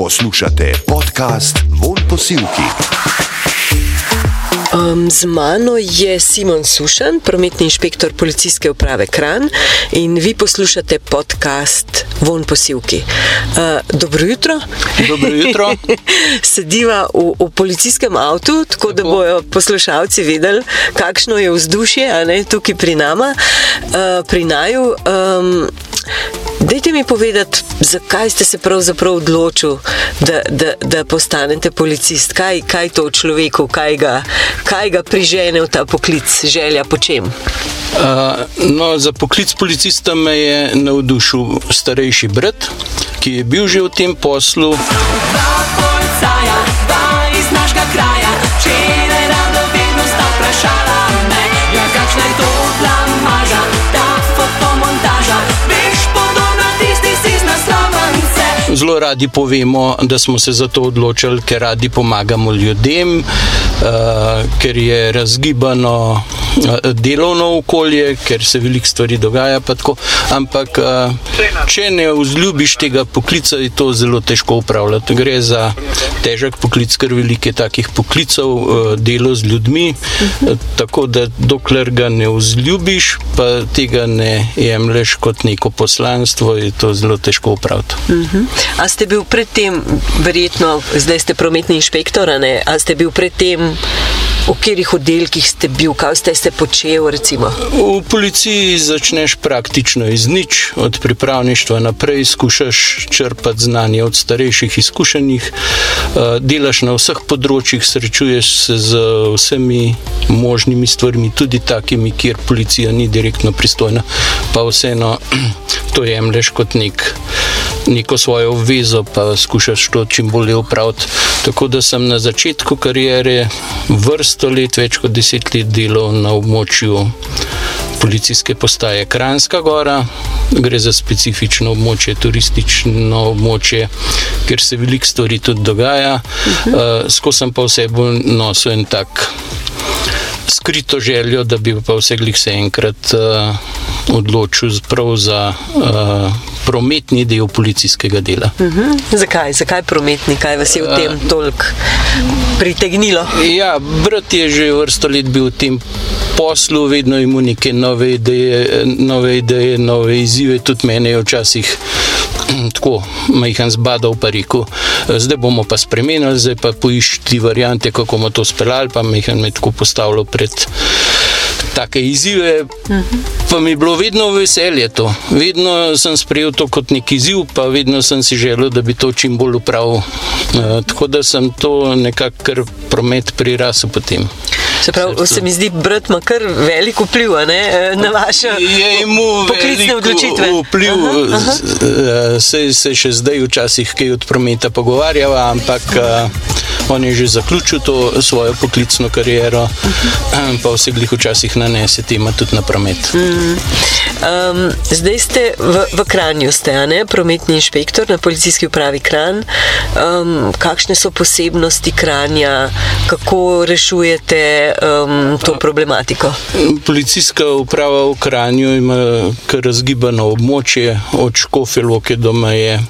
Poslušate podcast Von Posilki. Um, z mano je Simon Sušan, prometni inšpektor policijske uprave Kran in vi poslušate podcast Von Posilki. Uh, dobro jutro. Dobro jutro. Sediva v, v policijskem avtu, tako, tako da bodo poslušalci vedeli, kakšno je vzdušje ne, tukaj pri nama, uh, pri naju. Um, Dajte mi povedati, zakaj ste se pravzaprav odločili, da, da, da postanete policist? Kaj, kaj to v človeku, kaj ga, kaj ga prižene v ta poklic, želja po čem? Uh, no, za poklic policista me je navdušil starejši brat, ki je bil že v tem poslu. Dva policaja, dva iz našega kraja, če ne rado vedno sta vprašala me, Zelo radi povemo, da smo se za to odločili, ker radi pomagamo ljudem, uh, ker je razgibano uh, delovno okolje, ker se veliko stvari dogaja. Ampak, uh, če ne vzljubiš tega poklica, je to zelo težko upravljati. Gre za težek poklic, ker veliko je takih poklicov, uh, delo z ljudmi. Uh, tako da, dokler ga ne vzljubiš, pa tega ne jemliš kot neko poslanstvo, je to zelo težko upravljati. Uh mhm. -huh. A ste bil predtem, verjetno, zdaj ste prometni inšpektor, ali ste bil predtem, v katerih oddelkih ste bil, kaj ste se počeli? V policiji začneš praktično iz nič, od pripravništva naprej, skušaš črpati znanje od starejših, izkušenih, eh, delaš na vseh področjih, srečuješ se z vsemi možnimi stvarmi, tudi takimi, kjer policija ni direktno pristojna, pa vseeno to jemliš kot nek neko svojo obvezo, pa skušaš to čim bolje upraviti. Tako da sem na začetku kariere vrsto let, več kot deset let delal na območju policijske postaje Kranska Gora. Gre za specifično območje, turistično območje, kjer se veliko stvari tudi dogaja. Uh -huh. uh, Skozi sem pa vse bolj nosil en tak skrito željo, da bi pa vse glih se enkrat uh, odločil za uh, prometni del policijskega dela. Uh mhm. -huh. Zakaj? Zakaj prometni? Kaj vas je v tem uh, toliko pritegnilo? Ja, brat je že vrsto let bil v tem poslu, vedno ima neke nove ideje, nove, ideje, nove izzive, tudi mene je včasih tako majhen zbadal, pa rekel, zdaj bomo pa spremenili, zdaj pa poišči variante, kako bomo to speljali, pa majhen me tako postavljal pred take izzive. Pa mi je bilo vedno veselje to. Vedno sem sprejel to kot neki izziv, pa vedno sem si želel, da bi to čim bolj upravil. Uh, tako da sem to nekako promet prirasel potem. Se, pravi, se mi zdi, da ima kar velik vpliv ne, na vaše poklicne odločitve. Vpliv, aha, aha. Se, se še zdaj včasih kaj od prometa pogovarjava, ampak uh, on je že zaključil to svojo poklicno kariero, -huh. pa vse glih včasih nanese tema tudi na promet. Mm. Um, zdaj ste v, v Kranju, ste ne, prometni inšpektor na policijski upravi Kran. Um, kakšne so posebnosti Kranja, kako rešujete? Um, to problematiko? Policijska uprava v Kranju ima kar razgibano območje, od Škofeloke do Meje.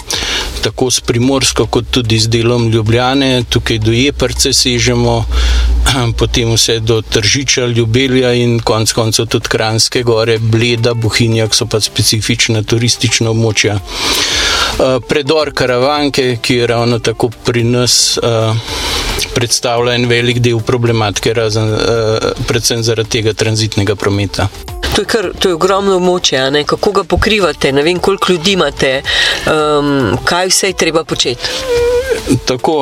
Tako s primorsko, kot tudi z delom Ljubljane, tukaj do Jeprce sežemo, potem vse do Tržiča, Ljubelja in konec koncev tudi Kranske gore, Bleda, Bohinja, ki so pa specifična turistična območja. Uh, predor Karavanke, ki je ravno tako pri nas. Predstavlja en velik del problematike, razen, uh, predvsem zaradi tega tranzitnega prometa. To je, kar, to je ogromno območje, kako ga pokrivate, ne vem, koliko ljudi imate, um, kaj vse je treba početi. Tako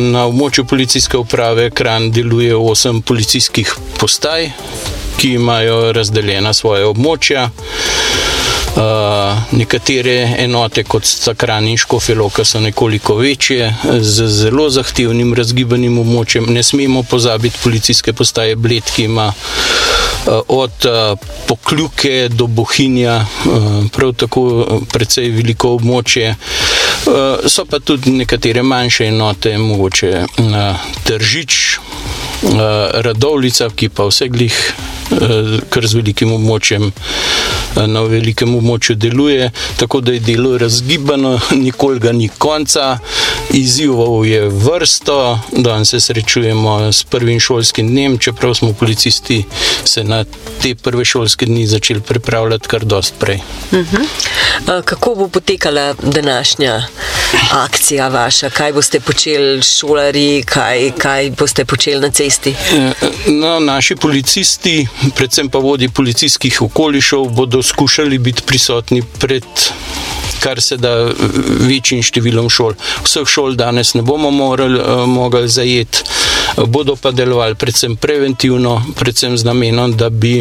na območju policijske uprave Kran deluje osem policijskih postaj, ki imajo razdeljena svoje območja. Uh, nekatere enote, kot sta Kraniško Feloka, so nekoliko večje, z zelo zahtevnim razgibanim območjem. Ne smemo pozabiti policijske postaje Bled, ki ima uh, od uh, Pokljuke do Bohinja uh, prav tako precej veliko območje. Uh, so pa tudi nekatere manjše enote, mogoče uh, Tržič, uh, Radovlica, ki pa vse glih uh, kar z velikim območjem na velikem območju deluje, tako da je delo razgibano, nikoli ga ni konca. Izzivov je vrsto, danes se srečujemo s prvim šolskim dnem, čeprav smo policisti se na te prve šolske dni začeli pripravljati kar dost prej. Uh mhm. -huh. Kako bo potekala današnja akcija vaša? Kaj boste počeli šolari, kaj, kaj boste počeli na cesti? E, no, naši policisti, predvsem pa vodi policijskih okolišov, bodo skušali biti prisotni pred kar se da večjim številom šol. Vseh šol danes ne bomo morali, eh, mogli zajeti, bodo pa delovali predvsem preventivno, predvsem z namenom, da bi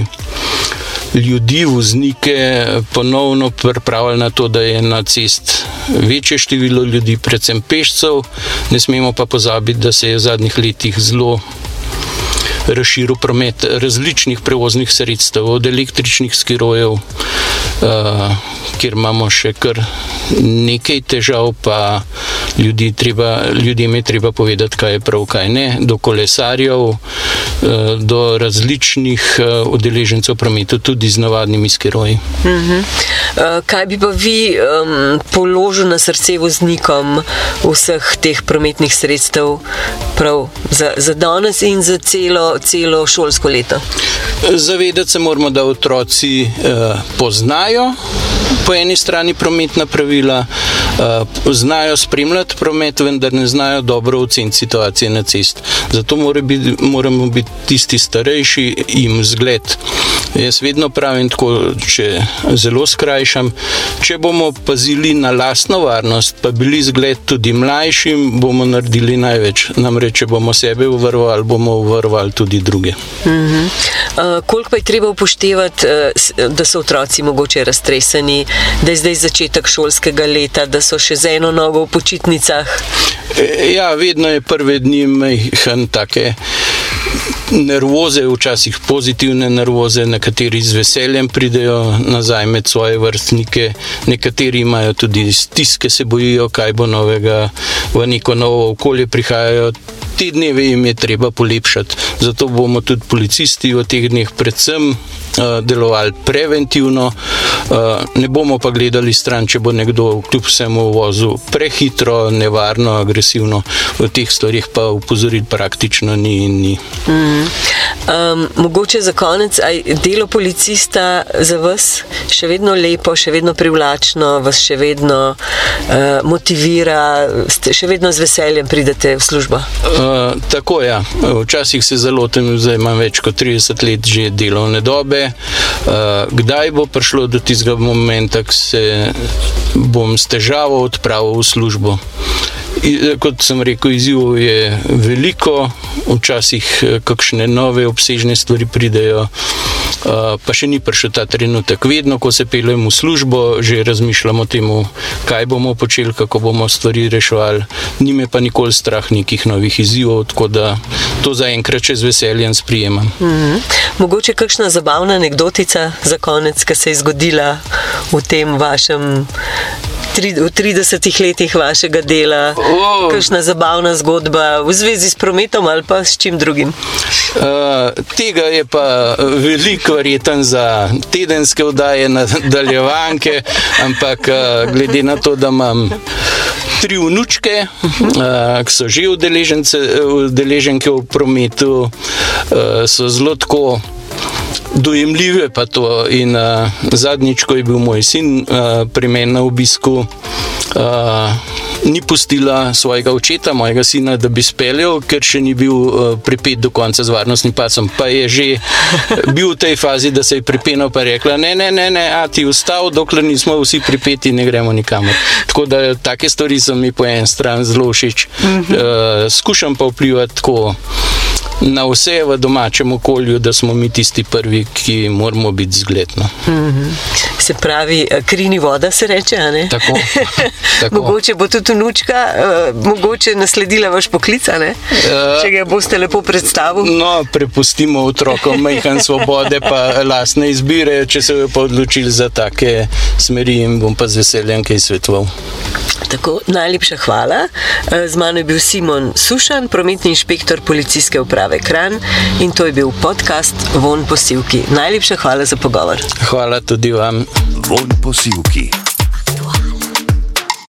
ljudi, voznike ponovno pripravili na to, da je na cest večje število ljudi, predvsem pešcev. Ne smemo pa pozabiti, da se je v zadnjih letih zelo razširil promet različnih prevoznih sredstev, od električnih skirojev, uh, kjer imamo še kar nekaj težav, pa ljudi treba, ljudem je treba povedati, kaj je prav, kaj ne, do kolesarjev, uh, do različnih uh, udeležencev prometa, tudi z navadnimi skiroji. Uh -huh. uh, kaj bi pa vi um, položili na srce voznikom vseh teh prometnih sredstev, prav za, za danes in za celo celo šolsko leto? Zavedati se moramo, da otroci eh, poznajo po eni strani prometna pravila, eh, znajo spremljati promet, vendar ne znajo dobro oceniti situacije na cest. Zato mora biti, moramo biti tisti starejši jim zgled. Jaz vedno pravim tako, če zelo skrajšam, če bomo pazili na lastno varnost, pa bili zgled tudi mlajšim, bomo naredili največ. Namreč, če bomo sebe uvrvali, bomo uvrvali tudi druge. Uh -huh. uh, koliko pa je treba upoštevati, uh, da so otroci mogoče raztreseni, da je zdaj začetek šolskega leta, da so še z eno nogo v počitnicah? E, ja, vedno je prve dni mehan take nervoze, včasih pozitivne nervoze, nekateri z veseljem pridejo nazaj med svoje vrstnike, nekateri imajo tudi stiske, se bojijo, kaj bo novega, v neko novo okolje prihajajo. Te dneve jim je treba polepšati, zato bomo tudi policisti v teh dneh predvsem Eh, delovali preventivno, eh, ne bomo pa gledali stran, če bo nekdo kljub vsemu vozil prehitro, nevarno, agresivno. V teh stvarih pa upozoriti praktično ni in ni. Mm. Um, mogoče za konec, aj delo policista za vas še vedno lepo, še vedno privlačno, vas še vedno uh, motivira, še vedno z veseljem pridete v službo? Uh, tako je. Ja. Včasih se zelo tem, zdaj imam več kot 30 let že delovne dobe. Uh, kdaj bo prišlo do tistega momenta, ko se bom s težavo odpravil v službo? I, kot sem rekel, izzivov je veliko, včasih eh, kakšne nove obsežne stvari pridejo. Uh, pa še ni prišel ta trenutek. Vedno, ko se peljem v službo, že razmišljamo o tem, kaj bomo počeli, kako bomo stvari reševali. Ni me pa nikoli strah nekih novih izzivov, tako da to zaenkrat z veseljem sprijemam. Mm -hmm. Mogoče kakšna zabavna anekdotica za konec, ki se je zgodila v tem vašem. V 30 letih vašega dela, oh. kakšna zabavna zgodba v zvezi s prometom ali pa s čim drugim? Uh, tega je pa veliko verjeten za tedenske vdaje, nadaljevanke, ampak uh, glede na to, da imam tri vnučke, uh, ki so že udeleženke v prometu, uh, so zelo tako. Dojemljive pa to. In uh, zadnjič, ko je bil moj sin uh, pri meni na obisku, uh, ni pustila svojega očeta, mojega sina, da bi speljal, ker še ni bil uh, pripet do konca z varnostnim pasom. Pa je že bil v tej fazi, da se je pripenal in rekla: Ne, ne, ne, ne a ti ustav, dokler nismo vsi pripeti, ne gremo nikamor. Tako da take stvari so mi po eni strani zelo všeč. Uh, skušam pa vplivati tako na vse v domačem okolju, da smo mi tisti prvi, ki moramo biti zgledni. Mm -hmm. Se pravi, eh, krini voda se reče. Tako, tako. mogoče bo tudi nučka, uh, mogoče nasledila vaš poklic, uh, če ga boste lepo predstavili. No, prepustimo otrokom majhen svobode, pa lastne izbire, če se bodo odločili za take smeri in bom pa z veseljem kaj svetoval. Tako, najlepša hvala. Z mano je bil Simon Sušan, prometni inšpektor policijske uprave. Kran in to je bil podcast Von posilki. Najlepša hvala za pogovor. Hvala tudi vam. Von posilki.